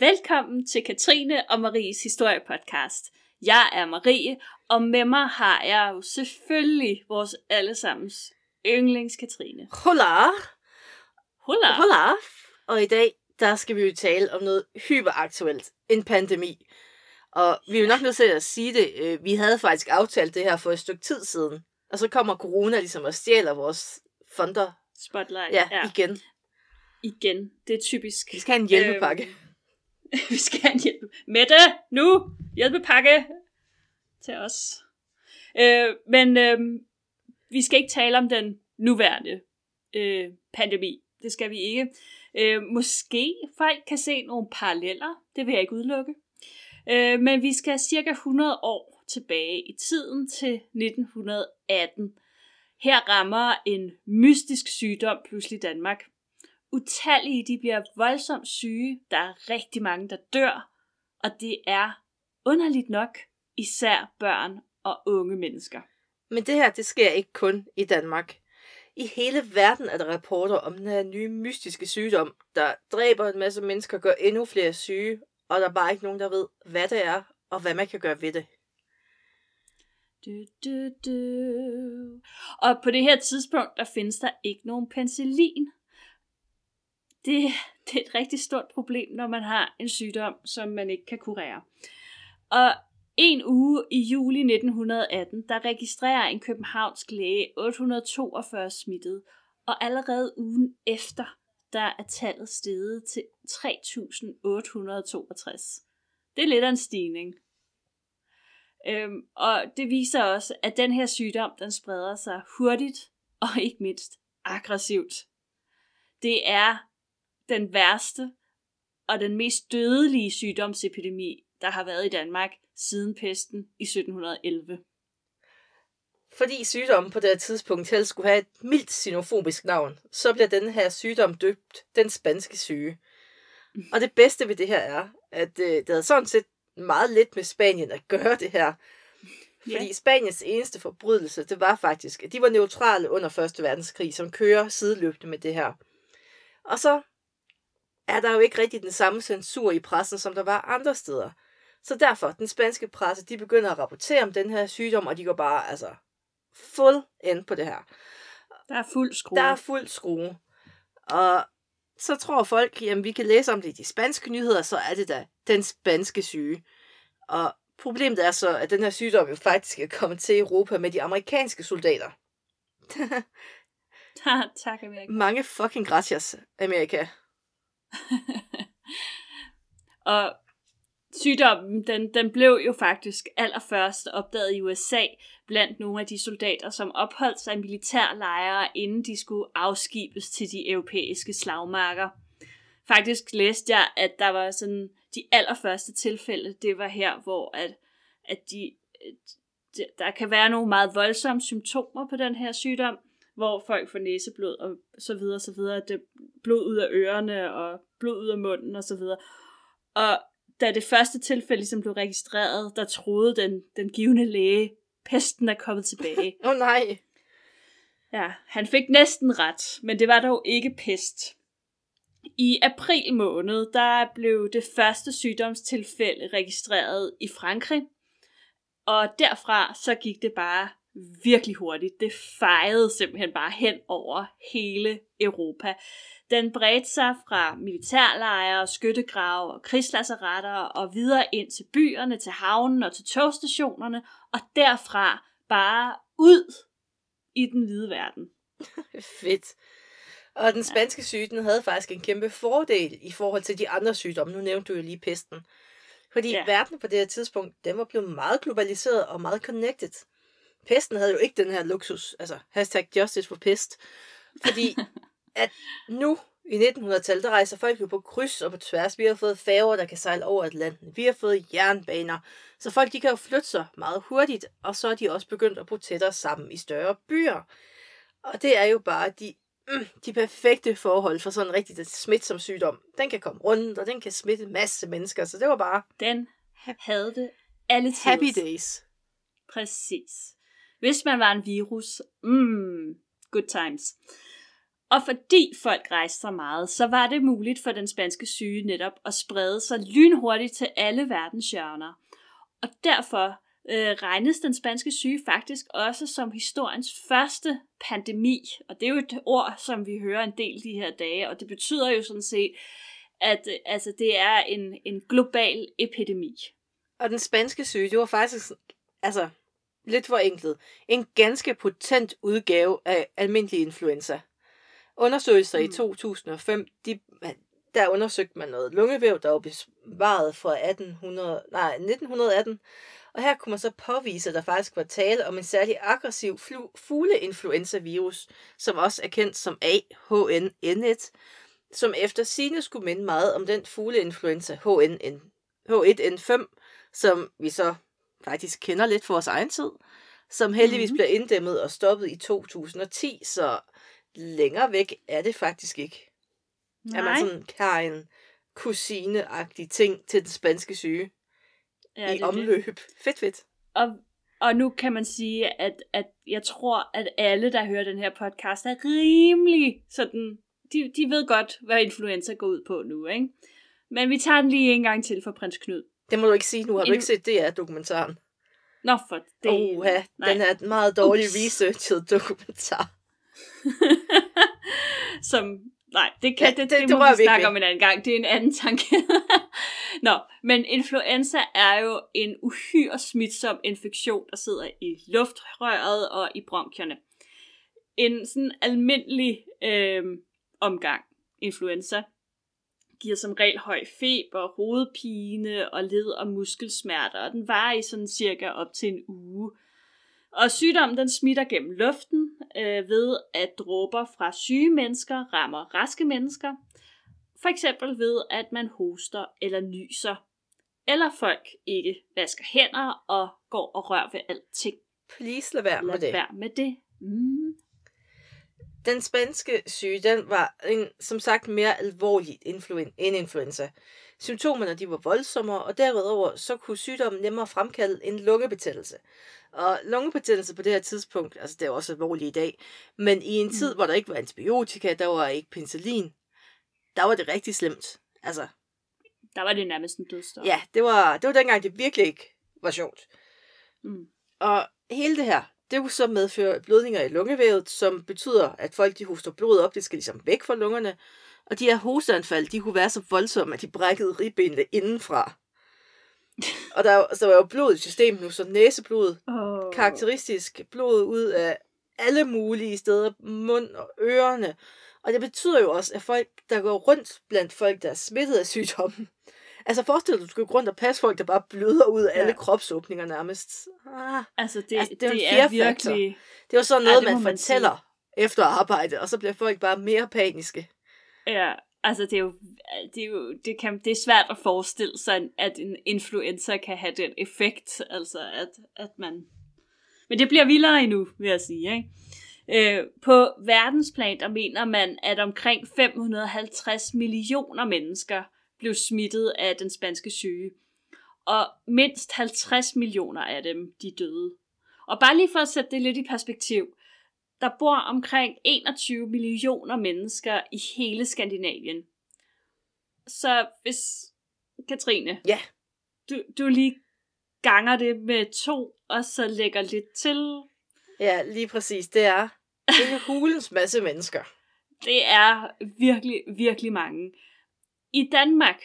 Velkommen til Katrine og Maries historiepodcast. Jeg er Marie, og med mig har jeg jo selvfølgelig vores allesammens yndlings Katrine. Hola! Hola! Hola! Og i dag, der skal vi jo tale om noget hyperaktuelt. En pandemi. Og vi er jo nok nødt til at sige det. øh, Vi havde faktisk aftalt det her for et stykke tid siden. Og så kommer corona ligesom og stjæler vores fonder. Spotlight. Ja, ja. igen. Igen. Det er typisk. Vi skal have en hjælpepakke. Øhm, vi skal have en hjælp. Mette, nu! Hjælpepakke til os. Øh, men øh, vi skal ikke tale om den nuværende øh, pandemi. Det skal vi ikke. Øh, måske folk kan se nogle paralleller. Det vil jeg ikke udelukke. Øh, men vi skal cirka 100 år tilbage i tiden til 1918. Her rammer en mystisk sygdom pludselig Danmark. Utallige de bliver voldsomt syge. Der er rigtig mange, der dør. Og det er underligt nok især børn og unge mennesker. Men det her, det sker ikke kun i Danmark. I hele verden er der rapporter om den her nye mystiske sygdom, der dræber en masse mennesker, gør endnu flere syge, og der er bare ikke nogen, der ved, hvad det er, og hvad man kan gøre ved det. Du, du, du. Og på det her tidspunkt, der findes der ikke nogen penicillin. Det, det er et rigtig stort problem, når man har en sygdom, som man ikke kan kurere. Og en uge i juli 1918, der registrerer en københavnsk læge 842 smittede, og allerede ugen efter, der er tallet steget til 3.862. Det er lidt af en stigning. Øhm, og det viser også, at den her sygdom, den spreder sig hurtigt og ikke mindst aggressivt. Det er den værste og den mest dødelige sygdomsepidemi, der har været i Danmark siden pesten i 1711. Fordi sygdommen på det her tidspunkt helst skulle have et mildt xenofobisk navn, så bliver den her sygdom døbt den spanske syge. Og det bedste ved det her er, at øh, det havde sådan set meget lidt med Spanien at gøre det her. Fordi Ja. Spaniens eneste forbrydelse, det var faktisk, at de var neutrale under 1. verdenskrig, som kører sideløbende med det her. Og så er der jo ikke rigtig den samme censur i pressen, som der var andre steder. Så derfor, den spanske presse, de begynder at rapportere om den her sygdom, og de går bare, altså, fuld ind på det her. Der er fuld skrue. Der er fuld skrue. Og så tror folk, jamen vi kan læse om det i de spanske nyheder, så er det da den spanske syge. Og problemet er så, at den her sygdom jo faktisk er kommet til Europa med de amerikanske soldater. tak, Amerika. Mange fucking gracias, Amerika. Og sygdommen, den, den blev jo faktisk allerførst opdaget i USA blandt nogle af de soldater, som opholdt sig i militærlejre, inden de skulle afskibes til de europæiske slagmarker. Faktisk læste jeg, at der var sådan de allerførste tilfælde, det var her, hvor at, at de, der kan være nogle meget voldsomme symptomer på den her sygdom, hvor folk får næseblod og så videre, så videre, det blod ud af ørerne og blod ud af munden og så videre. Og da det første tilfælde ligesom blev registreret, der troede den, den givende læge, pesten er kommet tilbage. Åh oh, nej. Ja, han fik næsten ret, men det var dog ikke pest. I april måned, der blev det første sygdomstilfælde registreret i Frankrig, og derfra så gik det bare virkelig hurtigt. Det fejede simpelthen bare hen over hele Europa. Den bredte sig fra militærlejre, skyttegrave og krigslasseretter og videre ind til byerne, til havnen og til togstationerne, og derfra bare ud i den hvide verden. Fedt. Og den spanske syge, den havde faktisk en kæmpe fordel i forhold til de andre sygdomme. Nu nævnte du jo lige pesten. Fordi ja. verden på det her tidspunkt, den var blevet meget globaliseret og meget connected. Pesten havde jo ikke den her luksus, altså hashtag justice for pest. Fordi at nu i 1900-tallet, der rejser folk jo på kryds og på tværs. Vi har fået færger, der kan sejle over Atlanten. Vi har fået jernbaner. Så folk, de kan jo flytte sig meget hurtigt, og så er de også begyndt at bo tættere sammen i større byer. Og det er jo bare de, mm, de perfekte forhold for sådan en rigtig smitsom sygdom. Den kan komme rundt, og den kan smitte en masse mennesker. Så det var bare Den havde det alle tider. happy days. Præcis. Hvis man var en virus, mm, good times. Og fordi folk rejste så meget, så var det muligt for den spanske syge netop at sprede sig lynhurtigt til alle verdens hjørner. Og derfor øh, regnes den spanske syge faktisk også som historiens første pandemi. Og det er jo et ord, som vi hører en del de her dage, og det betyder jo sådan set, at øh, altså, det er en, en global epidemi. Og den spanske syge, det var faktisk, altså, lidt forenklet, en ganske potent udgave af almindelig influenza. Undersøgelser mm. i 2005, de, der undersøgte man noget lungevæv, der var bevaret fra 1800, nej, 1918, og her kunne man så påvise, at der faktisk var tale om en særlig aggressiv fugleinfluenza-virus, som også er kendt som AHNN1, som efter sine skulle minde meget om den fugleinfluenza HNN, H1N5, som vi så faktisk kender lidt for vores egen tid, som heldigvis mm-hmm. bliver inddæmmet og stoppet i 2010, så længere væk er det faktisk ikke. Nej. Er man sådan kan en kusine ting til den spanske syge ja, i omløb. Det. Fedt, fedt. Og, og nu kan man sige, at, at jeg tror, at alle, der hører den her podcast, er rimelig sådan, de, de ved godt, hvad influenza går ud på nu, ikke? Men vi tager den lige en gang til for prins Knud. Det må du ikke sige nu. Har du ikke set det er dokumentaren? Nå, for det. Oha, den er et meget dårligt Ups. researchet dokumentar. Som, nej, det kan ja, det, det, det, det må vi snakke om en anden gang. Det er en anden tanke. Nå, men influenza er jo en uhyre smitsom infektion, der sidder i luftrøret og i bronkierne. En sådan almindelig øh, omgang influenza giver som regel høj feber, hovedpine og led- og muskelsmerter, og den varer i sådan cirka op til en uge. Og sygdommen den smitter gennem luften øh, ved, at dråber fra syge mennesker rammer raske mennesker. For eksempel ved, at man hoster eller nyser. Eller folk ikke vasker hænder og går og rører ved alting. Please lad være med lad det. Lad være med det. Mm. Den spanske syge, den var en, som sagt mere alvorlig influen- end influenza. Symptomerne de var voldsommere, og derudover så kunne sygdommen nemmere fremkalde en lungebetændelse. Og lungebetændelse på det her tidspunkt, altså det er også alvorligt i dag, men i en mm. tid, hvor der ikke var antibiotika, der var ikke penicillin, der var det rigtig slemt. Altså, der var det nærmest en dødsdom. Ja, det var, det var dengang, det virkelig ikke var sjovt. Mm. Og hele det her, det kunne så medføre blødninger i lungevævet, som betyder, at folk de hoster blod op, det skal ligesom væk fra lungerne. Og de her hosteanfald, de kunne være så voldsomme, at de brækkede ribbenene indenfra. Og der, altså, der var jo blod i systemet nu, så næseblod, oh. karakteristisk blod ud af alle mulige steder, mund og ørerne. Og det betyder jo også, at folk, der går rundt blandt folk, der er smittet af sygdommen, Altså forestil dig, du skal gå rundt og passe folk, der bare bløder ud af ja. alle kropsåbninger nærmest. Ah. Altså det, altså, det, er, det er virkelig... Det er jo sådan noget, ja, man, man fortæller sige. efter arbejde, og så bliver folk bare mere paniske. Ja, altså det er jo, det er, jo det, kan, det er svært at forestille sig, at en influencer kan have den effekt, altså at, at man... Men det bliver vildere endnu, vil jeg sige, ikke? Øh, på verdensplan, der mener man, at omkring 550 millioner mennesker blev smittet af den spanske syge. Og mindst 50 millioner af dem, de døde. Og bare lige for at sætte det lidt i perspektiv, der bor omkring 21 millioner mennesker i hele Skandinavien. Så hvis, Katrine, ja. du, du lige ganger det med to, og så lægger lidt til. Ja, lige præcis. Det er en hulens masse mennesker. Det er virkelig, virkelig mange. I Danmark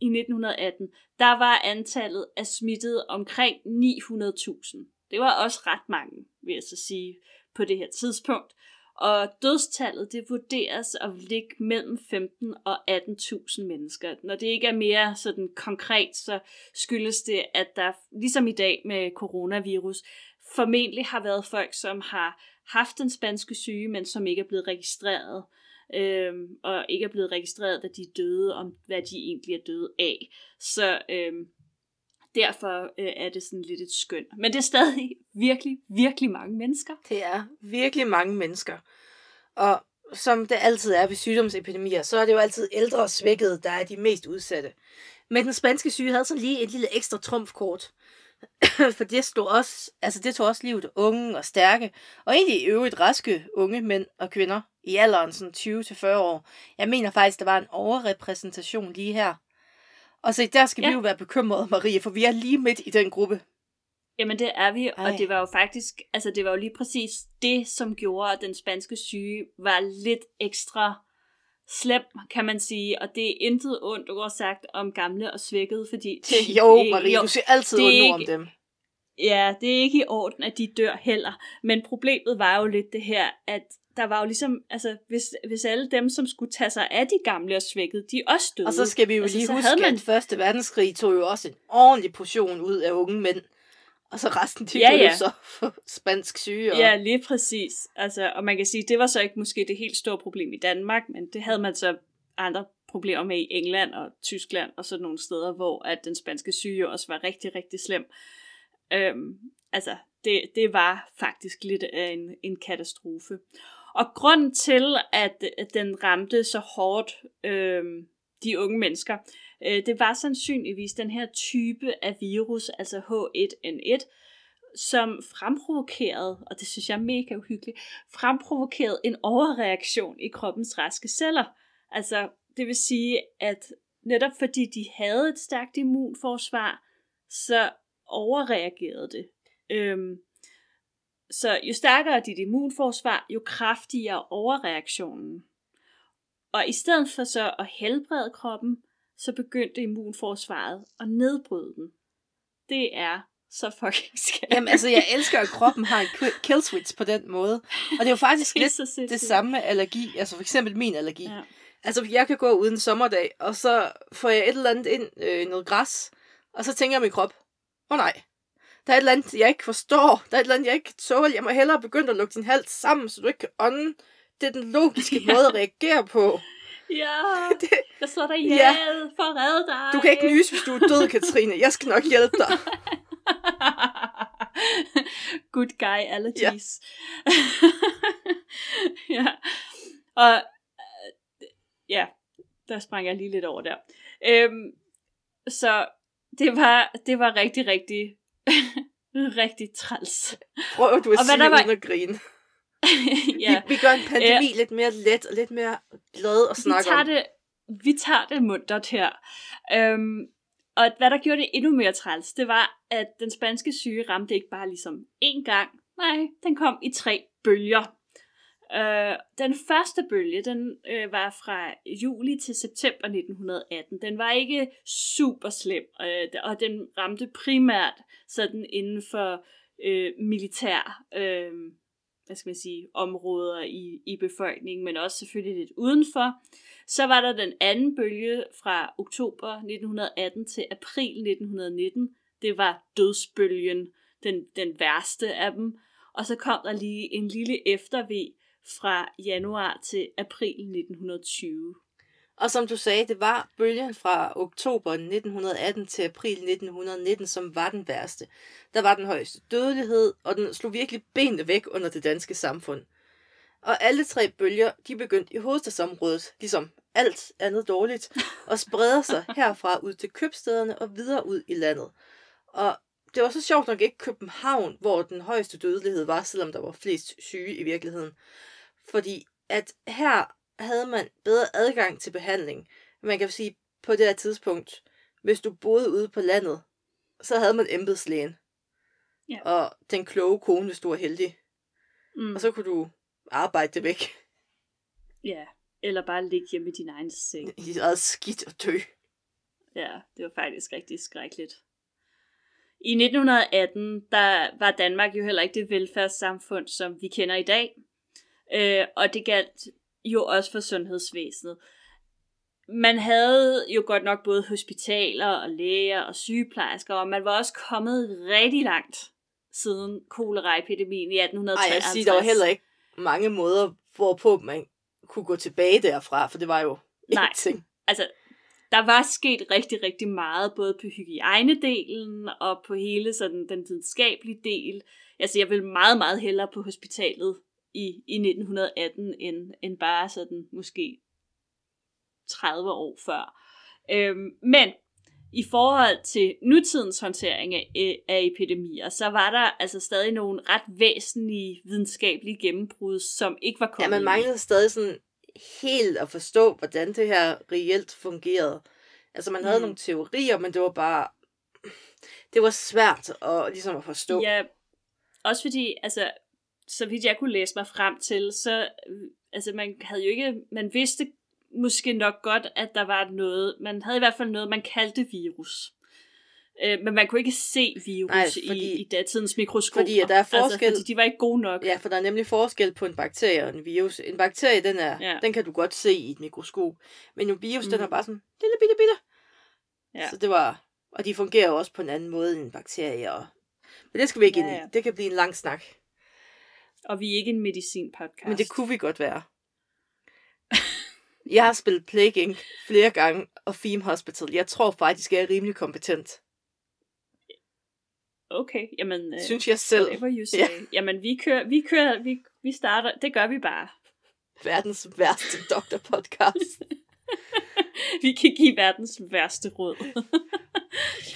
i 1918, der var antallet af smittede omkring 900.000. Det var også ret mange, vil jeg så sige, på det her tidspunkt. Og dødstallet, det vurderes at ligge mellem 15 og 18.000 mennesker. Når det ikke er mere sådan konkret, så skyldes det, at der, ligesom i dag med coronavirus, formentlig har været folk, som har haft den spanske syge, men som ikke er blevet registreret øhm, og ikke er blevet registreret, da de er døde, om hvad de egentlig er døde af. Så øhm, derfor øh, er det sådan lidt et skøn. Men det er stadig virkelig, virkelig mange mennesker. Det er virkelig mange mennesker. Og som det altid er ved sygdomsepidemier, så er det jo altid ældre og svækkede, der er de mest udsatte. Men den spanske syge havde så lige et lille ekstra trumfkort. For det, stod også, altså det tog også livet af unge og stærke, og egentlig i øvrigt raske unge mænd og kvinder i alderen sådan 20-40 år. Jeg mener faktisk, der var en overrepræsentation lige her. Og så der skal ja. vi jo være bekymrede, Marie, for vi er lige midt i den gruppe. Jamen det er vi. Ej. og det var jo faktisk, altså det var jo lige præcis det, som gjorde, at den spanske syge var lidt ekstra slem, kan man sige, og det er intet ondt ord sagt om gamle og svækkede, fordi... Det, Jo, det, Marie, jo, du siger altid ondt om ikke- dem. Ja, det er ikke i orden, at de dør heller. Men problemet var jo lidt det her, at der var jo ligesom, altså hvis, hvis alle dem, som skulle tage sig af de gamle og svækkede, de også døde. Og så skal vi jo altså, lige huske, man- at Første Verdenskrig tog jo også en ordentlig portion ud af unge mænd. Og så resten, de Ja, ja, så for spansk syge. Og... Ja, lige præcis. Altså, og man kan sige, det var så ikke måske det helt store problem i Danmark, men det havde man så andre problemer med i England og Tyskland og sådan nogle steder, hvor at den spanske syge også var rigtig, rigtig slem. Øhm, altså, det, det var faktisk lidt af en, en katastrofe. Og grund til, at, at den ramte så hårdt øhm, de unge mennesker, Øh, det var sandsynligvis den her type af virus, altså H1N1, som fremprovokerede, og det synes jeg er mega uhyggeligt, fremprovokerede en overreaktion i kroppens raske celler. Altså, det vil sige, at netop fordi de havde et stærkt immunforsvar, så overreagerede det. Øhm, så jo stærkere dit immunforsvar, jo kraftigere overreaktionen. Og i stedet for så at helbrede kroppen, så begyndte immunforsvaret at nedbryde den. Det er så fucking skært. Jamen, altså, jeg elsker, at kroppen har en ki- kill switch på den måde. Og det er jo faktisk Det er lidt så det samme med allergi. Altså for eksempel min allergi. Ja. Altså, jeg kan gå uden en sommerdag, og så får jeg et eller andet ind, øh, noget græs, og så tænker jeg min krop, åh oh, nej, der er et eller andet, jeg ikke forstår. Der er et eller andet, jeg ikke kan tåle. Jeg må hellere begynde at lukke din hals sammen, så du ikke kan ånde. Det er den logiske Ja. måde at reagere på. Ja, Det, jeg slår dig Ja. ihjel for at redde dig. du kan ikke nyse, hvis du er død, Katrine. Jeg skal nok hjælpe dig. Good guy allergies. Ja. ja. Og øh, ja, der sprang jeg lige lidt over der. Øhm, så det var, det var rigtig, rigtig, rigtig træls. Prøv du at Og sige der var- at grine. ja. Vi, vi gør en pandemi lidt mere let og lidt mere glad at vi snakke tager om. det, vi tager det muntert her. Øhm, og hvad der gjorde det endnu mere træls, det var, at den spanske syge ramte ikke bare ligesom én gang. Nej, den kom i tre bølger. Øh, den første bølge, den øh, var fra juli til september 1918. Den var ikke super slem, øh, og den ramte primært sådan inden for øh, militær, øh, hvad skal man sige, områder i, i befolkningen, men også selvfølgelig lidt udenfor. Så var der den anden bølge fra oktober 1918 til april 1919. Det var dødsbølgen, den, den værste af dem. Og så kom der lige en lille efterved fra januar til april 1920. Og som du sagde, det var bølgen fra oktober 1918 til april 1919, som var den værste. Der var den højeste dødelighed, og den slog virkelig benene væk under det danske samfund. Og alle tre bølger, de begyndte i hovedstadsområdet, ligesom alt andet dårligt, og spreder sig herfra ud til købstederne og videre ud i landet. Og det var så sjovt nok ikke København, hvor den højeste dødelighed var, selvom der var flest syge i virkeligheden. Fordi at her havde man bedre adgang til behandling. Man kan sige, på det her tidspunkt, hvis du boede ude på landet, så havde man embedslægen. Ja. Og den kloge kone, hvis du var heldig. Mm. Og så kunne du arbejde det væk Ja, eller bare ligge hjemme i din egen seng. i eget skidt og dø. Ja, det var faktisk rigtig skrækkeligt. I 1918, der var Danmark jo heller ikke det velfærdssamfund, som vi kender i dag. Øh, og det galt jo også for sundhedsvæsenet. Man havde jo godt nok både hospitaler og læger og sygeplejersker, og man var også kommet rigtig langt siden koleraepidemien i Ej, 1853. jeg vil sige, der var heller ikke mange måder, hvorpå man kunne gå tilbage derfra, for det var jo Nej. ingenting. altså, der var sket rigtig, rigtig meget, både på hygiejnedelen og på hele sådan, den videnskabelige del. Altså, jeg vil meget, meget hellere på hospitalet i, i 1918, end, end bare sådan måske 30 år før. Øhm, men i forhold til nutidens håndtering af, af epidemier, så var der altså stadig nogle ret væsentlige videnskabelige gennembrud, som ikke var kommet Ja, man manglede stadig sådan helt at forstå, hvordan det her reelt fungerede. Altså, man havde Mm. nogle teorier, men det var bare... Det var svært at, ligesom at forstå. Ja, også fordi, altså, så vidt jeg kunne læse mig frem til, så, øh, altså, man havde jo ikke, man vidste måske nok godt, at der var noget, man havde i hvert fald noget, man kaldte virus. Øh, men man kunne ikke se virus Nej, fordi- i, i datidens mikroskoper. fordi der er forskel- Altså, fordi de var ikke gode nok. Ja, for der er nemlig forskel på en bakterie og en virus. En bakterie, den, er, Ja. den kan du godt se i et mikroskop. Men en virus, mm. den er bare sådan lille bitte bitte. Ja. Så det var... Og de fungerer også på en anden måde end en bakterie. Og... Men det skal vi ikke Ja, ind i. ja. Det kan blive en lang snak. Og vi er ikke en medicin-podcast. Men det kunne vi godt være. Jeg har spillet Plague Inc. flere gange, og Theme Hospital. Jeg tror faktisk, jeg er rimelig kompetent. Okay, jamen... Øh, Synes jeg selv. Whatever you say. Ja. Ja. Jamen, vi kører, vi kører, vi, vi starter, det gør vi bare. Verdens værste doktorpodcast. Vi kan give verdens værste råd.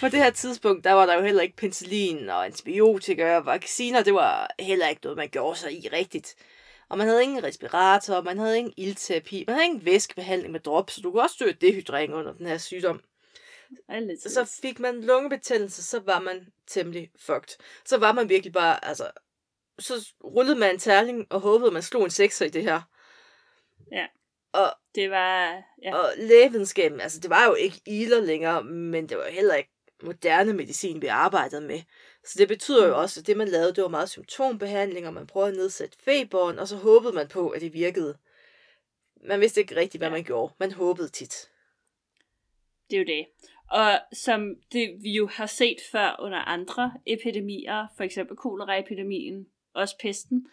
På det her tidspunkt, der var der jo heller ikke penicillin og antibiotika og vacciner. Det var heller ikke noget, man gjorde sig i rigtigt. Og man havde ingen respirator, man havde ingen ildterapi, man havde ingen væskebehandling med drops, så du kunne også dø af dehydrering under den her sygdom. Så fik man lungebetændelse, så var man temmelig fucked. Så var man virkelig bare, altså, så rullede man en terning og håbede, at man slog en sekser i det her. Ja. Og, Det var... Ja. og lægevidenskaben, altså det var jo ikke iler længere, men det var heller ikke moderne medicin, vi arbejdede med. Så det betyder jo Mm. også, at det man lavede, det var meget symptombehandling, og man prøvede at nedsætte feberen, og så håbede man på, at det virkede. Man vidste ikke rigtigt, hvad man gjorde. Man håbede tit. Det er jo det. Og som det, vi jo har set før under andre epidemier, for eksempel koleraepidemien, også pesten,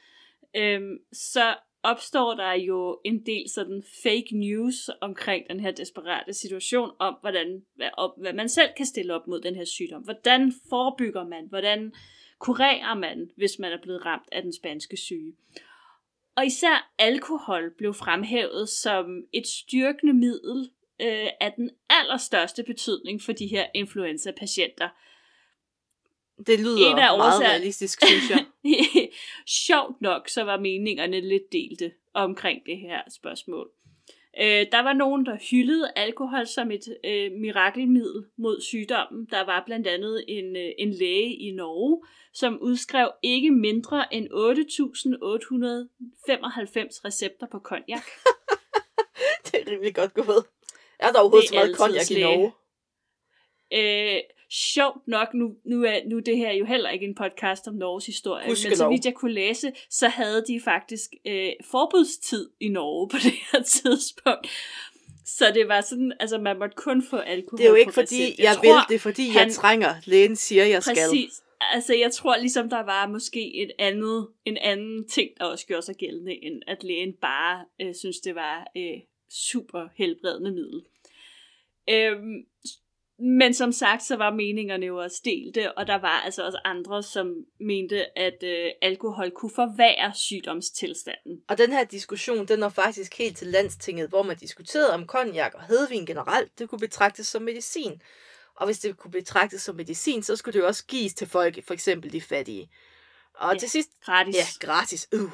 øhm, så opstår der jo en del sådan fake news omkring den her desperate situation om, hvordan, hvad, op, hvad man selv kan stille op mod den her sygdom. Hvordan forebygger man? Hvordan kurerer man, hvis man er blevet ramt af den spanske syge? Og især alkohol blev fremhævet som et styrkende middel øh, af den allerstørste betydning for de her influenza-patienter. Det lyder En af meget årsager- realistisk, synes jeg. Sjovt nok, så var meningerne lidt delte omkring det her spørgsmål. Øh, der var nogen, der hyldede alkohol som et øh, mirakelmiddel mod sygdommen. Der var blandt andet en, øh, en læge i Norge, som udskrev ikke mindre end 8.895 recepter på konjak. det er rimelig godt gået. Er der overhovedet Det så meget konjak i. Norge? Øh, sjovt nok, nu, nu, er, nu det her jo heller ikke en podcast om Norges historie, men så vidt jeg kunne læse, så havde de faktisk øh, forbudstid i Norge på det her tidspunkt. Så det var sådan, altså man måtte kun få alkohol Det er jo ikke fordi, recept. jeg, tror, vil, det er fordi, jeg han- trænger. Lægen siger, jeg skal. Præcis. Altså, jeg tror ligesom, der var måske et andet, en anden ting, der også gjorde sig gældende, end at lægen bare øh, synes, det var øh, super helbredende middel. Øhm, men som sagt, så var meningerne jo også delte, og der var altså også andre, som mente, at øh, alkohol kunne forværre sygdomstilstanden. Og den her diskussion, den var faktisk helt til landstinget, hvor man diskuterede om konjak og hedvin generelt, det kunne betragtes som medicin. Og hvis det kunne betragtes som medicin, så skulle det jo også gives til folk, for eksempel de fattige. Og Ja. til sidst, Gratis. ja, gratis. Uh.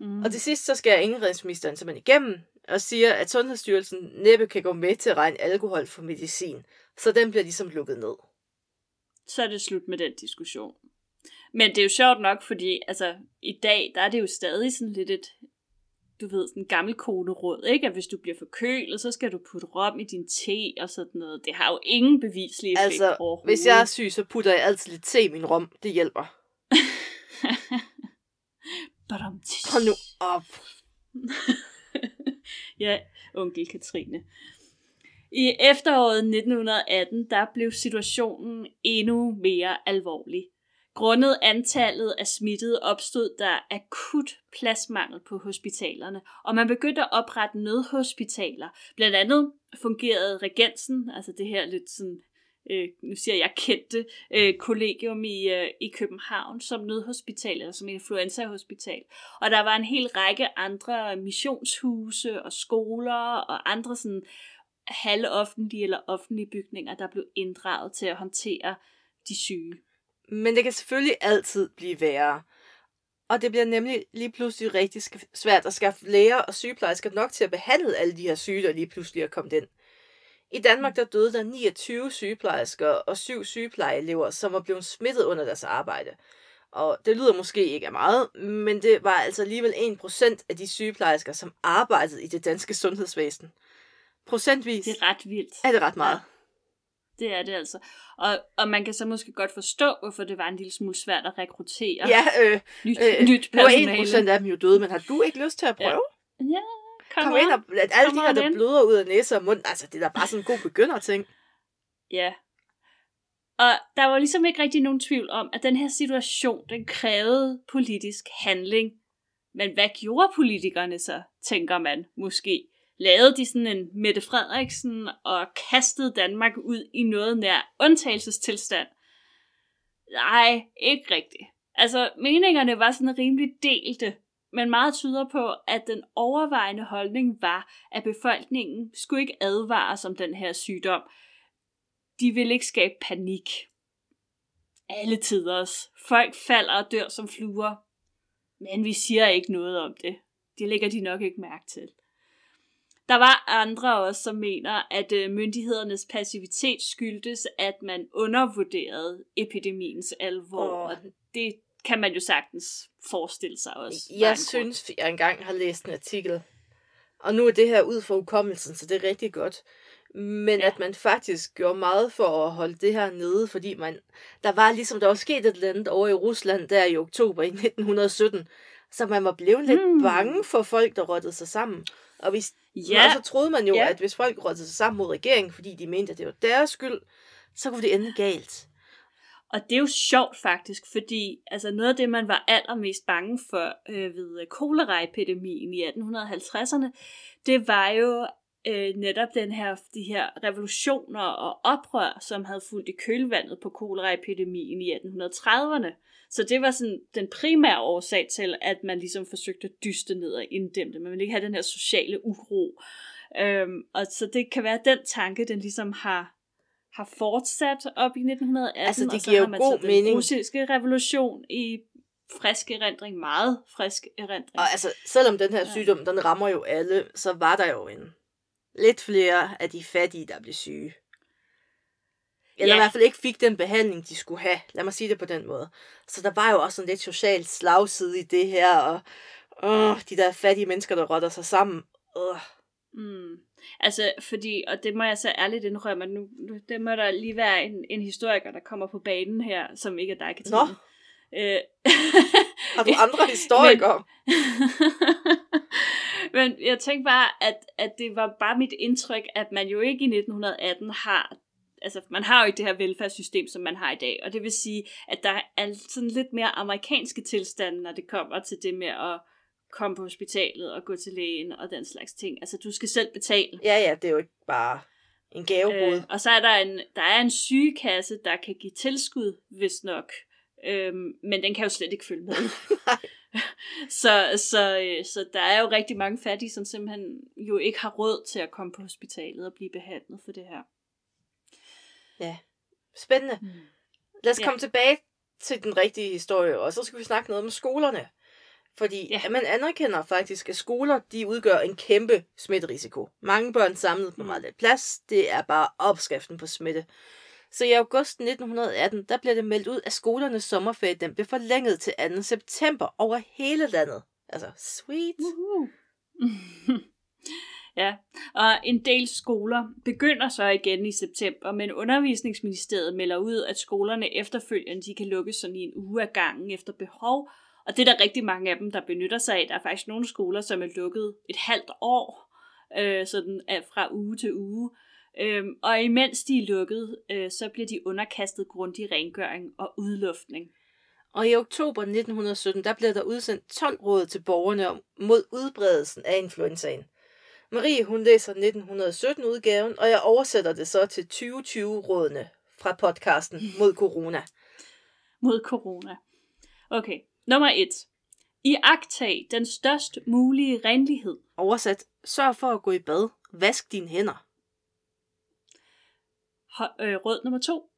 Mm. Og til sidst, så skal indrigsministeren simpelthen igennem og siger, at Sundhedsstyrelsen næppe kan gå med til at regne alkohol for medicin. Så den bliver ligesom lukket ned. så er det slut med den diskussion. Men det er jo sjovt nok, fordi altså, i dag, der er det jo stadig sådan lidt et, du ved, sådan gammel koderåd, ikke? At hvis du bliver forkølet, så skal du putte rom i din te og sådan noget. Det har jo ingen bevislig effekt Altså, overhovedet. hvis jeg er syg, så putter jeg altid lidt te i min rom. Det hjælper. Hold nu op. ja, onkel Katrine. I efteråret 1918, der blev situationen endnu mere alvorlig. Grundet antallet af smittede opstod der akut pladsmangel på hospitalerne, og man begyndte at oprette nødhospitaler. Blandt andet fungerede Regensen, altså det her lidt sådan, øh, nu siger jeg kendte, øh, kollegium i, øh, i København som nødhospital, eller som influenzahospital. Og der var en hel række andre missionshuse og skoler og andre sådan halvoffentlige eller offentlige bygninger, der blev inddraget til at håndtere de syge. Men det kan selvfølgelig altid blive værre. Og det bliver nemlig lige pludselig rigtig svært at skaffe læger og sygeplejersker nok til at behandle alle de her syge, der lige pludselig er kommet ind. I Danmark der døde der 29 sygeplejersker og syv sygeplejeelever, som var blevet smittet under deres arbejde. Og det lyder måske ikke af meget, men det var altså alligevel 1% af de sygeplejersker, som arbejdede i det danske sundhedsvæsen. Procentvis Det er ret vildt. er det ret meget. Det er det altså. Og, og man kan så måske godt forstå, hvorfor det var en lille smule svært at rekruttere Ja, øh, nyt, øh, nyt nu er personale. 1% af dem jo døde, men har du ikke lyst til at Ja. prøve? Ja, kom, Kom ind og at alle Kom de her, der bløder ud af næse og mund, altså det er da bare sådan en god begynderting. Ja. Og der var ligesom ikke rigtig nogen tvivl om, at den her situation, den krævede politisk handling. Men hvad gjorde politikerne så, tænker man måske? Lavede de sådan en Mette Frederiksen og kastede Danmark ud i noget nær undtagelsestilstand? Nej, ikke rigtigt. Altså, meningerne var sådan rimelig delte, men meget tyder på, at den overvejende holdning var, at befolkningen skulle ikke advares om den her sygdom. De ville ikke skabe panik. Alle tiders. Folk falder og dør som fluer. Men vi siger ikke noget om det. Det lægger de nok ikke mærke til. Der var andre også, som mener, at øh, myndighedernes passivitet skyldtes, at man undervurderede epidemiens alvor. Åh. Og det kan man jo sagtens forestille sig også. Jeg synes, jeg engang har læst en artikel, og nu er det her ud for hukommelsen, så det er rigtig godt. Men Ja. at man faktisk gjorde meget for at holde det her nede, fordi man, der var ligesom, der var sket et eller andet over i Rusland der i oktober i 1917, så man var blevet lidt hmm. bange for folk, der rottede sig sammen. Og, hvis, Ja, og så troede man jo, Ja. at hvis folk rottede sig sammen mod regeringen, fordi de mente, at det var deres skyld, så kunne det ende galt. Og det er jo sjovt faktisk, fordi altså noget af det, man var allermest bange for øh, ved koleraepidemien i 1850'erne, det var jo øh, netop den her, de her revolutioner og oprør, som havde fulgt i kølvandet på koleraepidemien i 1830'erne. Så det var sådan den primære årsag til, at man ligesom forsøgte at dyste ned og inddæmme det. Man ville ikke have den her sociale uro. Øhm, og så det kan være den tanke, den ligesom har har fortsat op i 1918, Altså, det og så giver har jo god så den mening. russiske revolution i frisk erindring, meget frisk erindring. Og altså, selvom den her Ja. sygdom, den rammer jo alle, så var der jo en lidt flere af de fattige, der blev syge. Eller Ja. i hvert fald ikke fik den behandling, de skulle have. Lad mig sige det på den måde. Så der var jo også en lidt social slagside i det her, og åh, de der fattige mennesker, der rotter sig sammen. Øh. Mm. Altså, fordi, og det må jeg så ærligt indrømme, at nu, nu det må der lige være en, en historiker, der kommer på banen her, som ikke er dig, Katrine. Nå. Øh, Har du andre historikere? Men jeg tænkte bare, at, at det var bare mit indtryk, at man jo ikke i 1918 har, altså man har jo ikke det her velfærdssystem, som man har i dag, og det vil sige, at der er sådan lidt mere amerikanske tilstande, når det kommer til det med at komme på hospitalet og gå til lægen og den slags ting. Altså du skal selv betale. Ja, ja, det er jo ikke bare en gavebod. Øh, og så er der en, der er en sygekasse, der kan give tilskud, hvis nok. Øhm, men den kan jo slet ikke følge med. så, så, øh, så der er jo rigtig mange fattige, som simpelthen jo ikke har råd til at komme på hospitalet og blive behandlet for det her. Ja, spændende. Mm. Lad os Ja. komme tilbage til den rigtige historie, og så skal vi snakke noget om skolerne. Fordi Ja. man anerkender faktisk, at skoler de udgør en kæmpe smitterisiko. Mange børn samlet på Mm. meget lidt plads, det er bare opskriften på smitte. Så i august 1918, der blev det meldt ud, at skolernes sommerferie den blev forlænget til 2. september over hele landet. Altså, sweet. Ja, og en del skoler begynder så igen i september, men undervisningsministeriet melder ud, at skolerne efterfølgende de kan lukkes sådan i en uge af gangen efter behov, og det er der rigtig mange af dem, der benytter sig af. Der er faktisk nogle skoler, som er lukket et halvt år, øh, sådan fra uge til uge. Øhm, og imens de er lukket, øh, så bliver de underkastet grundig rengøring og udluftning. Og i oktober 1917, der blev der udsendt 12 råd til borgerne om, mod udbredelsen af influenzaen. Marie, hun læser 1917-udgaven, og jeg oversætter det så til 2020-rådene fra podcasten mod corona. mod corona. Okay, nummer et. I agtag den størst mulige renlighed. Oversat, sørg for at gå i bad. Vask dine hænder. Ho- øh, råd nummer to.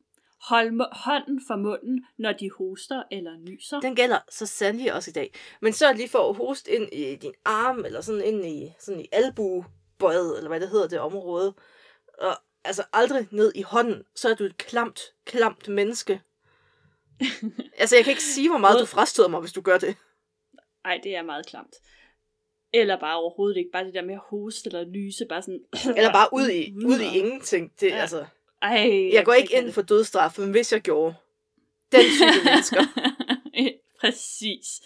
Hold hånden for munden, når de hoster eller nyser. Den gælder så sandelig også i dag. Men så lige for at hoste ind i din arm, eller sådan ind i, sådan i albuebøjet, eller hvad det hedder, det område. Og altså aldrig ned i hånden, så er du et klamt, klamt menneske. altså jeg kan ikke sige, hvor meget du frastøder mig, hvis du gør det. Ej, det er meget klamt. Eller bare overhovedet ikke. Bare det der med at hoste eller lyse. Bare sådan... Eller bare ud i, ud i ingenting. Det, ja. altså, Ej, jeg går kan ikke ind for dødstraf, men hvis jeg gjorde, den type mennesker. Præcis.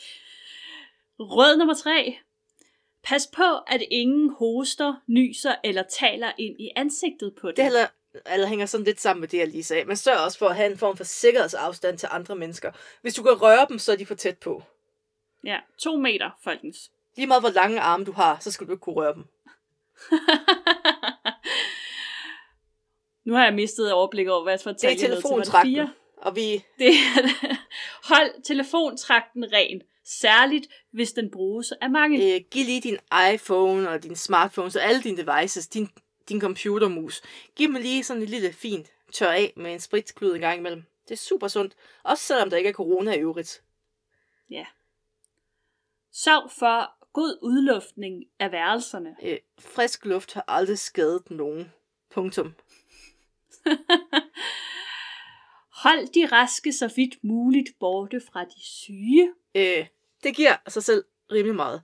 Råd nummer tre. Pas på, at ingen hoster, nyser eller taler ind i ansigtet på det. Det heller, eller hænger sådan lidt sammen med det, jeg lige sagde. Men sørg også for at have en form for sikkerhedsafstand til andre mennesker. Hvis du kan røre dem, så er de for tæt på. Ja, to meter, folkens. Lige meget hvor lange arme du har, så skal du ikke kunne røre dem. nu har jeg mistet overblik over, hvad for et Det er tal, til. Telefontrakten. fire? Og vi, Det er. Hold telefontrakten ren. Særligt, hvis den bruges af mange. øh, giv lige din iPhone og din smartphone, så alle dine devices, din, din computermus, giv dem lige sådan en lille fint tør af med en spritklud en gang imellem. Det er super sundt. Også selvom der ikke er corona i øvrigt. Ja. Sørg for god udluftning af værelserne. Øh, frisk luft har aldrig skadet nogen. Punktum. Hold de raske så vidt muligt borte fra de syge. Øh, det giver sig selv rimelig meget.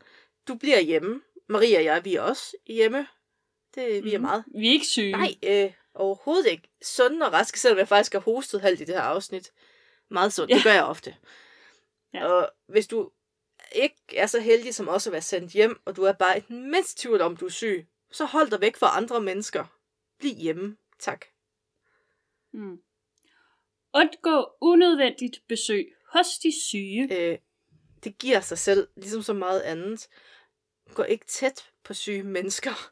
Du bliver hjemme. Maria og jeg, vi er også hjemme. Det, vi er Mhm. meget. Vi er ikke syge. Nej, øh, overhovedet ikke. Sunde og raske, selvom jeg faktisk har hostet halvt i det her afsnit. Meget sundt, ja. det gør jeg ofte. Ja. Og hvis du ikke er så heldig som også at være sendt hjem, og du er bare et mindst tvivl om, du er syg, så hold dig væk fra andre mennesker. Bliv hjemme. Tak. Mm. Undgå unødvendigt besøg hos de syge. Øh, det giver sig selv, ligesom så meget andet. Gå ikke tæt på syge mennesker.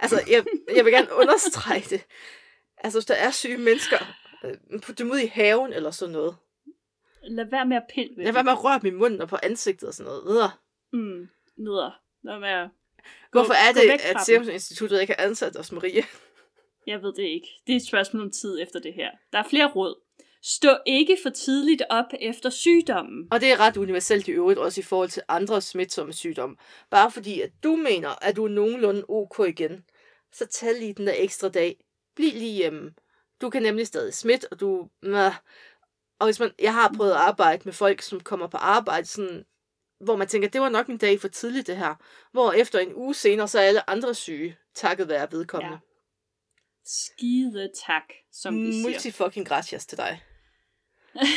Altså, jeg, jeg vil gerne understrege det. Altså, hvis der er syge mennesker, øh, put dem ud i haven eller sådan noget. Lad være med at pille ved Lad være med at røre dem i munden og på ansigtet og sådan noget. Videre. Mm, neder. Lad med at Hvorfor er gå det, at. Serum Instituttet ikke har ansat os, Marie? Jeg ved det ikke. Det er et spørgsmål om tid efter det her. Der er flere råd. Stå ikke for tidligt op efter sygdommen. Og det er ret universelt i øvrigt, også i forhold til andre smitsomme sygdomme. Bare fordi, at du mener, at du er nogenlunde ok igen, så tag lige den der ekstra dag. Bliv lige hjemme. Du kan nemlig stadig smitte, og du... Og hvis man... Jeg har prøvet at arbejde med folk, som kommer på arbejde, sådan, hvor man tænker, det var nok en dag for tidligt det her. Hvor efter en uge senere, så er alle andre syge, takket være vedkommende. Ja. Skide tak, som vi siger. Multi fucking gracias til dig.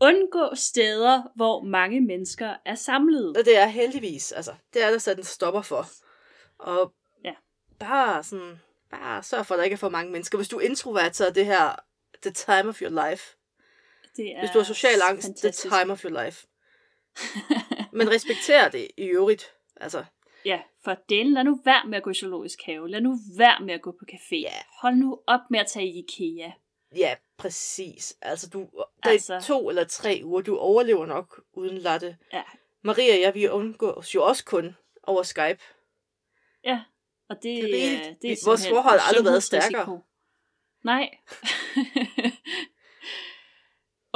Undgå steder, hvor mange mennesker er samlet. Og det er heldigvis, altså, det er der sat en stopper for. Og Ja. bare sådan, bare sørg for, at der ikke er for mange mennesker. Hvis du er introvert, så er det her the time of your life. Det er Hvis du har social angst, fantastisk. the time of your life. Men respekter det i øvrigt. Altså, Ja, for delen, lad nu være med at gå i zoologisk have. Lad nu være med at gå på café. Ja. Hold nu op med at tage i IKEA. ja, præcis. Altså, du, der altså... Er to eller tre uger, du overlever nok uden latte. Ja. Maria og jeg, vi undgås jo også kun over Skype. Ja, og det, Det er det, er, det er vores forhold har aldrig været stærkere. Nej.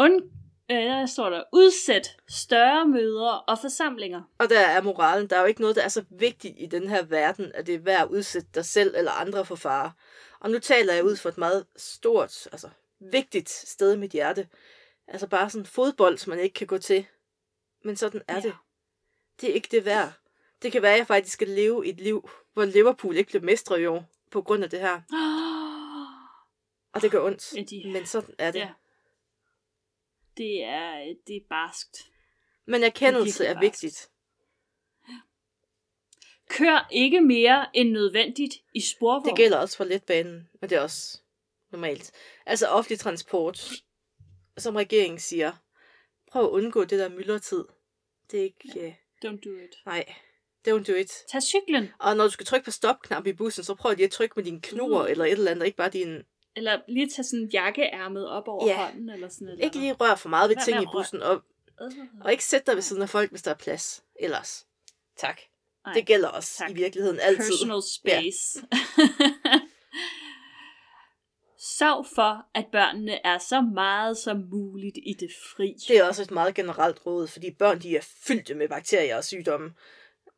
Und, øh, der står der, udsæt større møder og forsamlinger. Og der er moralen. Der er jo ikke noget, der er så vigtigt i den her verden, at det er værd at udsætte dig selv eller andre for fare. Og nu taler jeg ud for et meget stort, altså vigtigt sted i mit hjerte. Altså bare sådan fodbold, som man ikke kan gå til. Men sådan er Ja. det. Det er ikke det værd. Det kan være, at jeg faktisk skal leve et liv, hvor Liverpool ikke bliver mestre i år, på grund af det her. Og det gør ondt. Ja, de- Men sådan er det. Ja. Det er, det er barskt. Men erkendelse er barskt. vigtigt. Kør ikke mere end nødvendigt i sporvogn. Det gælder også for letbanen, men det er også normalt. Altså offentlig transport, som regeringen siger, prøv at undgå det der myldretid. Det er ikke... Ja. Don't do it. Nej, don't do it. Tag cyklen, Og når du skal trykke på stopknap i bussen, så prøv lige at trykke med dine knurrer Mm. eller et eller andet, ikke bare din... eller lige tage sådan jakkeærmet op over Ja. hånden, eller sådan noget. Ikke lige rør for meget ved ting i bussen, og, og ikke sæt dig ved siden af folk, hvis der er plads. Ellers. Tak. Nej. Det gælder også Tak. i virkeligheden altid. Personal space. Sørg for, at børnene er så meget som muligt i det fri. Det er også et meget generelt råd, fordi børn de er fyldte med bakterier og sygdomme.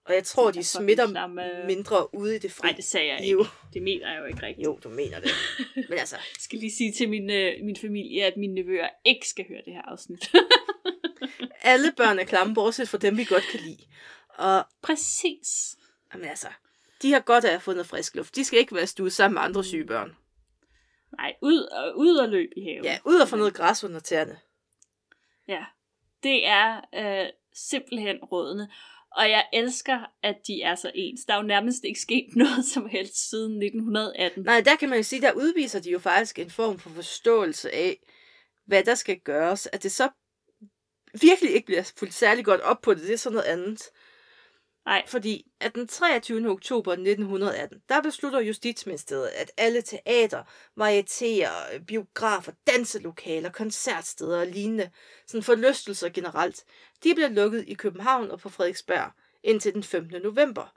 Og jeg tror, De er smitter klamme. mindre ude i det fri. Nej, det sagde jeg Jo. ikke. Det mener jeg jo ikke rigtigt. Jo, du mener det. Men altså, Jeg skal lige sige til min, øh, min familie, at mine nevøer ikke skal høre det her afsnit. alle børn er klamme, bortset fra dem, vi godt kan lide. Og Præcis. jamen altså, de har godt af at have fundet frisk luft. De skal ikke være stuet sammen med andre syge børn. Nej, ud og, ud og løb i haven. Ja, ud og få noget græs under tæerne. Ja, det er øh, simpelthen rådene. Og jeg elsker, at de er så ens. Der er jo nærmest ikke sket noget som helst siden 1918. Nej, der kan man jo sige, der udviser de jo faktisk en form for forståelse af, hvad der skal gøres. At det så virkelig ikke bliver fuldt særlig godt op på det, det er sådan noget andet. Nej, Fordi at den 23. oktober 1918, der beslutter Justitsministeriet, at alle teater, varietéer, biografer, danselokaler, koncertsteder og lignende, sådan forlystelser generelt, de bliver lukket i København og på Frederiksberg indtil den 15. november.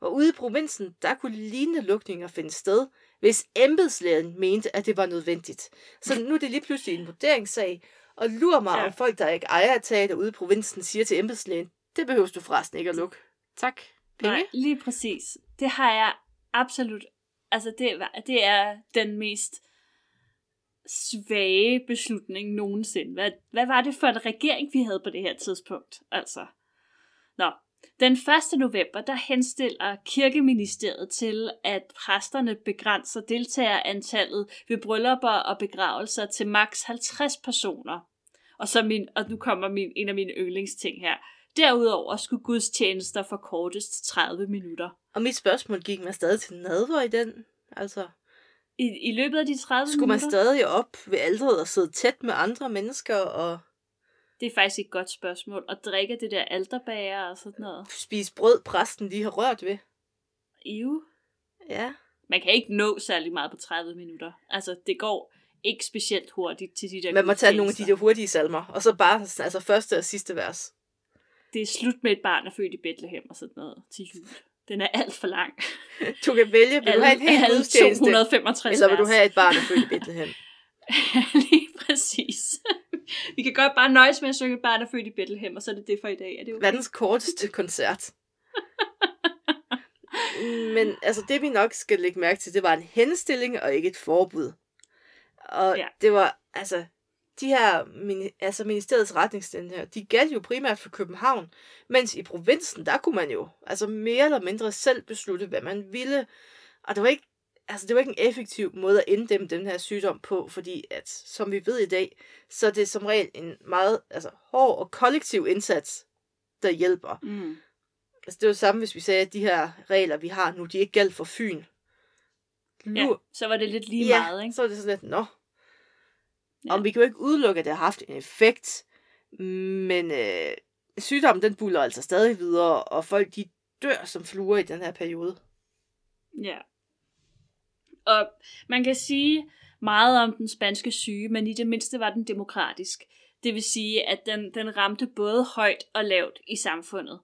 Og ude i provinsen, der kunne lignende lukninger finde sted, hvis embedslægen mente, at det var nødvendigt. Så nu er det lige pludselig en vurderingssag, og lurer mig, Ja. ja. om folk, der ikke ejer et teater ude i provinsen, siger til embedslægen, det behøver du forresten ikke at lukke. Tak. Penge? nej, lige præcis. Det har jeg absolut... Altså, det, det er den mest svage beslutning nogensinde. Hvad, hvad var det for en regering, vi havde på det her tidspunkt? Altså, Nå, den 1. november, der henstiller kirkeministeriet til, at præsterne begrænser deltagerantallet ved bryllupper og begravelser til maks 50 personer. Og, så min, og nu kommer min, en af mine yndlingsting her. Derudover skulle gudstjenester forkortes til 30 minutter. Og mit spørgsmål gik man stadig til nadver i den? Altså, I, I løbet af de 30 skulle man minutter? stadig op ved alderet og sidde tæt med andre mennesker og Det er faktisk et godt spørgsmål. Og drikke det der alterbager og sådan noget. spise brød, præsten lige har rørt ved? Iu. Ja. Man kan ikke nå særlig meget på 30 minutter. Altså, det går ikke specielt hurtigt til de der Man må tage nogle af de der hurtige salmer, og så bare altså første og sidste vers. Det er slut med et barn, der er født i Bethlehem og sådan noget til jul. Den er alt for lang. Du kan vælge, vil du have en helt gudstjeneste, 265 eller vil du have et barn, der er født i Bethlehem? Lige præcis. Vi kan godt bare nøjes med at synge et barn, der er født i Bethlehem, og så er det det for i dag. Er det okay? Verdens korteste koncert. Men altså det vi nok skal lægge mærke til, det var en henstilling og ikke et forbud. Og ja. det var, altså, de her, altså ministeriets retningslinjer, de galt jo primært for København, mens i provinsen, der kunne man jo, altså mere eller mindre selv beslutte, hvad man ville. Og det var ikke, altså det var ikke en effektiv måde at inddæmme den her sygdom på, fordi at, som vi ved i dag, så er det som regel en meget altså, hård og kollektiv indsats, der hjælper. Mm. Altså det er jo samme, hvis vi sagde, at de her regler, vi har nu, de ikke galt for Fyn. Ja, Nu, så var det lidt lige ja, meget, ikke? så er det sådan lidt, nå. Ja. Om vi kan jo ikke udelukke, at det har haft en effekt, men øh, sygdommen, den buller altså stadig videre, og folk, de dør som fluer i den her periode. Ja. Og man kan sige meget om den spanske syge, men i det mindste var den demokratisk. Det vil sige, at den, den ramte både højt og lavt i samfundet.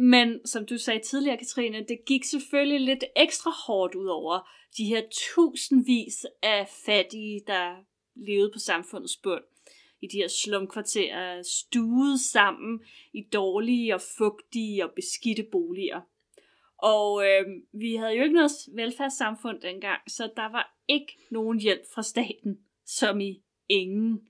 Men som du sagde tidligere, Katrine, det gik selvfølgelig lidt ekstra hårdt ud over de her tusindvis af fattige, der levede på samfundets bund. I de her slumkvarterer, stuet sammen i dårlige og fugtige og beskidte boliger. Og øh, vi havde jo ikke noget velfærdssamfund dengang, så der var ikke nogen hjælp fra staten, som i ingen.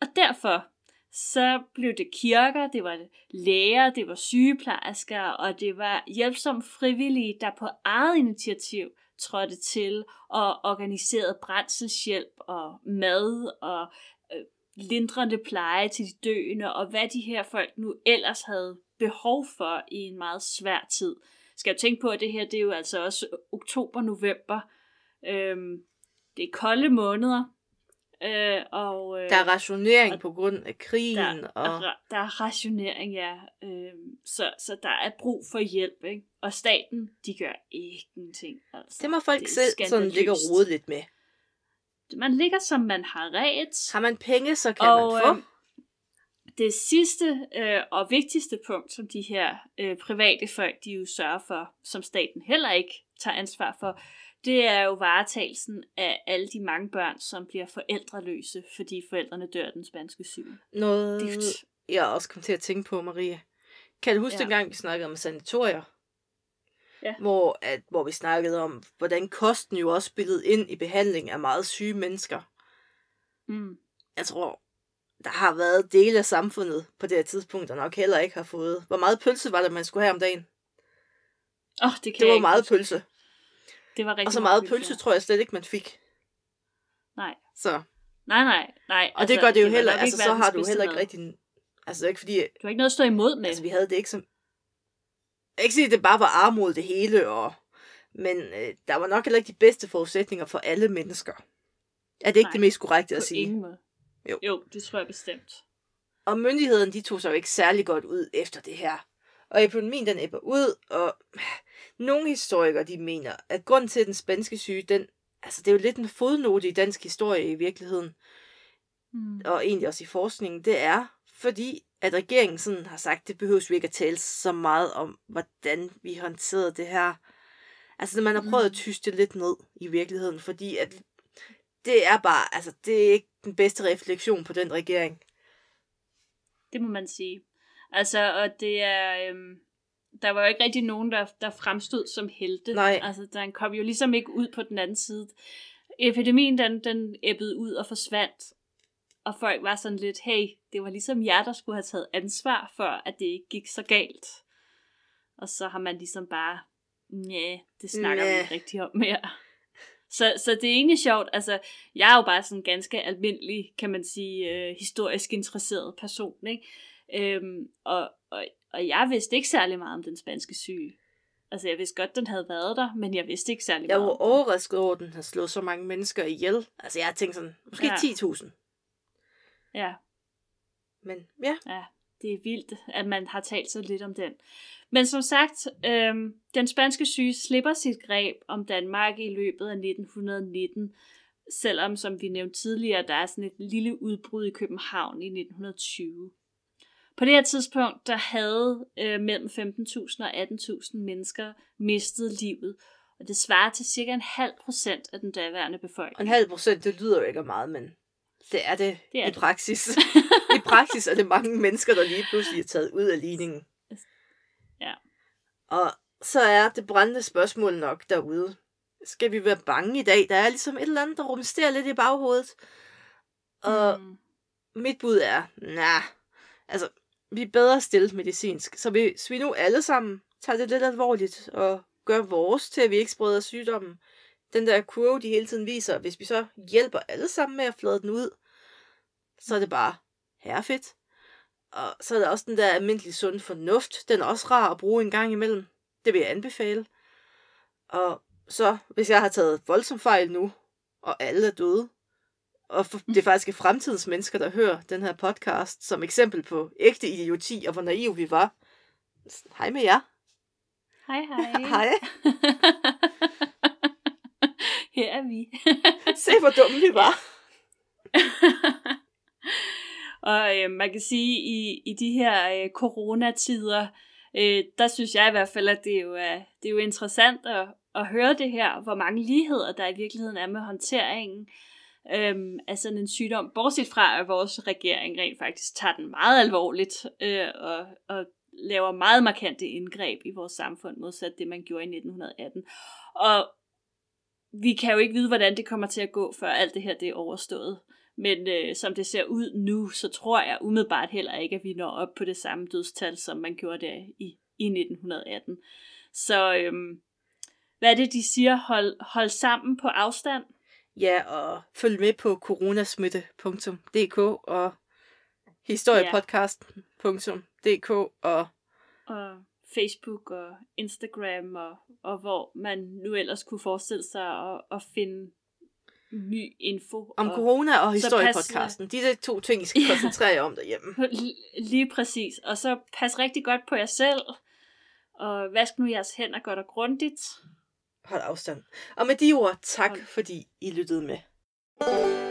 Og derfor så blev det kirker, det var læger, det var sygeplejersker, og det var hjælpsomme frivillige, der på eget initiativ trådte til og organiserede brændselshjælp og mad og øh, lindrende pleje til de døende, og hvad de her folk nu ellers havde behov for i en meget svær tid. Skal jeg tænke på, at det her det er jo altså også oktober-november. Øhm, det er kolde måneder, øh, og øh, Der er rationering og på grund af krigen, der, og er, der er rationering, ja. Øhm, så, så der er brug for hjælp, ikke? Og staten, de gør ingenting. Altså. det må folk er selv sådan ligge og rode lidt med. Man ligger, som man har ret. Har man penge, så kan Og, man få. øhm, Det sidste øh, og vigtigste punkt, som de her øh, private folk, de jo sørger for, som staten heller ikke tager ansvar for, det er jo varetagelsen af alle de mange børn, som bliver forældreløse, fordi forældrene dør af den spanske syge. Noget, Gift. jeg også kom til at tænke på, Marie. Kan du huske ja. dengang, vi snakkede om sanatorier? Ja. Hvor, at, hvor vi snakkede om, hvordan kosten jo også spillede ind i behandling af meget syge mennesker. Mm. Jeg tror, der har været dele af samfundet på det her tidspunkt, der nok heller ikke har fået. Hvor meget pølse var det, man skulle have om dagen? Oh, det kan Det var meget huske. pølse. Det var rigtig Og så meget pølse, tror jeg slet ikke, man fik. Nej. Så. Nej, nej, nej. Og altså, det gør det jo var heller, altså så har du heller ikke rigtig... Altså det er ikke fordi, Du har ikke noget at stå imod med. altså vi havde det ikke som... Jeg ikke sige, at det bare var armod det hele, og... men øh, der var nok heller ikke de bedste forudsætninger for alle mennesker. Er det ikke Nej, det mest korrekte at sige? ingen måde. Jo. jo, det tror jeg bestemt. Og myndighederne, de tog sig jo ikke særlig godt ud efter det her. Og epidemien, den æbber ud, og nogle historikere, de mener, at grunden til, den spanske syge, den, altså det er jo lidt en fodnote i dansk historie i virkeligheden, Mm. og egentlig også i forskningen, det er, fordi at regeringen sådan har sagt, det behøves vi ikke at tale så meget om, hvordan vi håndterede det her. Altså, man har prøvet at Mm. tyste lidt ned i virkeligheden, fordi at det er bare, altså, det er ikke den bedste refleksion på den regering. Det må man sige. Altså, og det er... Øhm, der var jo ikke rigtig nogen, der, der fremstod som helte. Nej. Altså, den kom jo ligesom ikke ud på den anden side. Epidemien, den, den æbbede ud og forsvandt. Og folk var sådan lidt, hey, det var ligesom jer, der skulle have taget ansvar for, at det ikke gik så galt. Og så har man ligesom bare, nej, det snakker vi Næh. ikke rigtig om mere. Så, så det er egentlig sjovt. Altså, jeg er jo bare sådan en ganske almindelig, kan man sige, øh, historisk interesseret person, ikke? Øhm, og, og, og jeg vidste ikke særlig meget om den spanske syge. Altså, jeg vidste godt, den havde været der, men jeg vidste ikke særlig Jeg meget var om den. overrasket over, at den har slået så mange mennesker ihjel. Altså, jeg har tænkt sådan, måske ja. 10.000. Ja, Men ja, ja, det er vildt, at man har talt så lidt om den. Men som sagt, øhm, den spanske syge slipper sit greb om Danmark i løbet af 1919, selvom, som vi nævnte tidligere, der er sådan et lille udbrud i København i 1920. På det her tidspunkt, der havde øh, mellem 15.000 og 18.000 mennesker mistet livet, og det svarer til cirka en halv procent af den daværende og en befolkning. halv procent, det lyder jo ikke meget, men det er det, Det er i det. praksis. I praksis er det mange mennesker, der lige pludselig er taget ud af ligningen. Ja. Og så er det brændende spørgsmål nok derude. Skal vi være bange i dag? Der er ligesom et eller andet, der rumsterer lidt i baghovedet. Og Mm. mit bud er, nah, altså, vi er bedre stillet medicinsk. Så hvis vi nu alle sammen tager det lidt alvorligt og gør vores til, at vi ikke spreder sygdommen, den der kurve, de hele tiden viser, hvis vi så hjælper alle sammen med at flade den ud, så er det bare herrefedt. Og så er der også den der almindelige sund fornuft. Den er også rar at bruge en gang imellem. Det vil jeg anbefale. Og så, hvis jeg har taget voldsom fejl nu, og alle er døde, og det er faktisk fremtidens mennesker, der hører den her podcast som eksempel på ægte idioti, og hvor naiv vi var. Hej med jer. Hej hej. Hej. Her er vi. Se, hvor dumme vi var. og øh, man kan sige, i, i de her øh, coronatider, øh, der synes jeg i hvert fald, at det jo er, det er jo interessant at, at høre det her, hvor mange ligheder der i virkeligheden er med håndteringen øhm, af sådan en sygdom. Bortset fra, at vores regering rent faktisk tager den meget alvorligt øh, og, og laver meget markante indgreb i vores samfund, modsat det, man gjorde i 1918. Og vi kan jo ikke vide, hvordan det kommer til at gå, før alt det her det er overstået. Men øh, som det ser ud nu, så tror jeg umiddelbart heller ikke, at vi når op på det samme dødstal, som man gjorde der i, i 1918. Så øhm, hvad er det, de siger? Hold, hold sammen på afstand. Ja, og følg med på coronasmitte.dk og historiepodcast.dk og Og Facebook og Instagram, og, og hvor man nu ellers kunne forestille sig at, at finde ny info. om og, corona og historiepodcasten. De er to ting, I skal Ja. koncentrere jer om derhjemme. Lige præcis. Og så pas rigtig godt på jer selv, og vask nu jeres hænder godt og grundigt. Hold afstand. Og med de ord, tak Hold. fordi I lyttede med.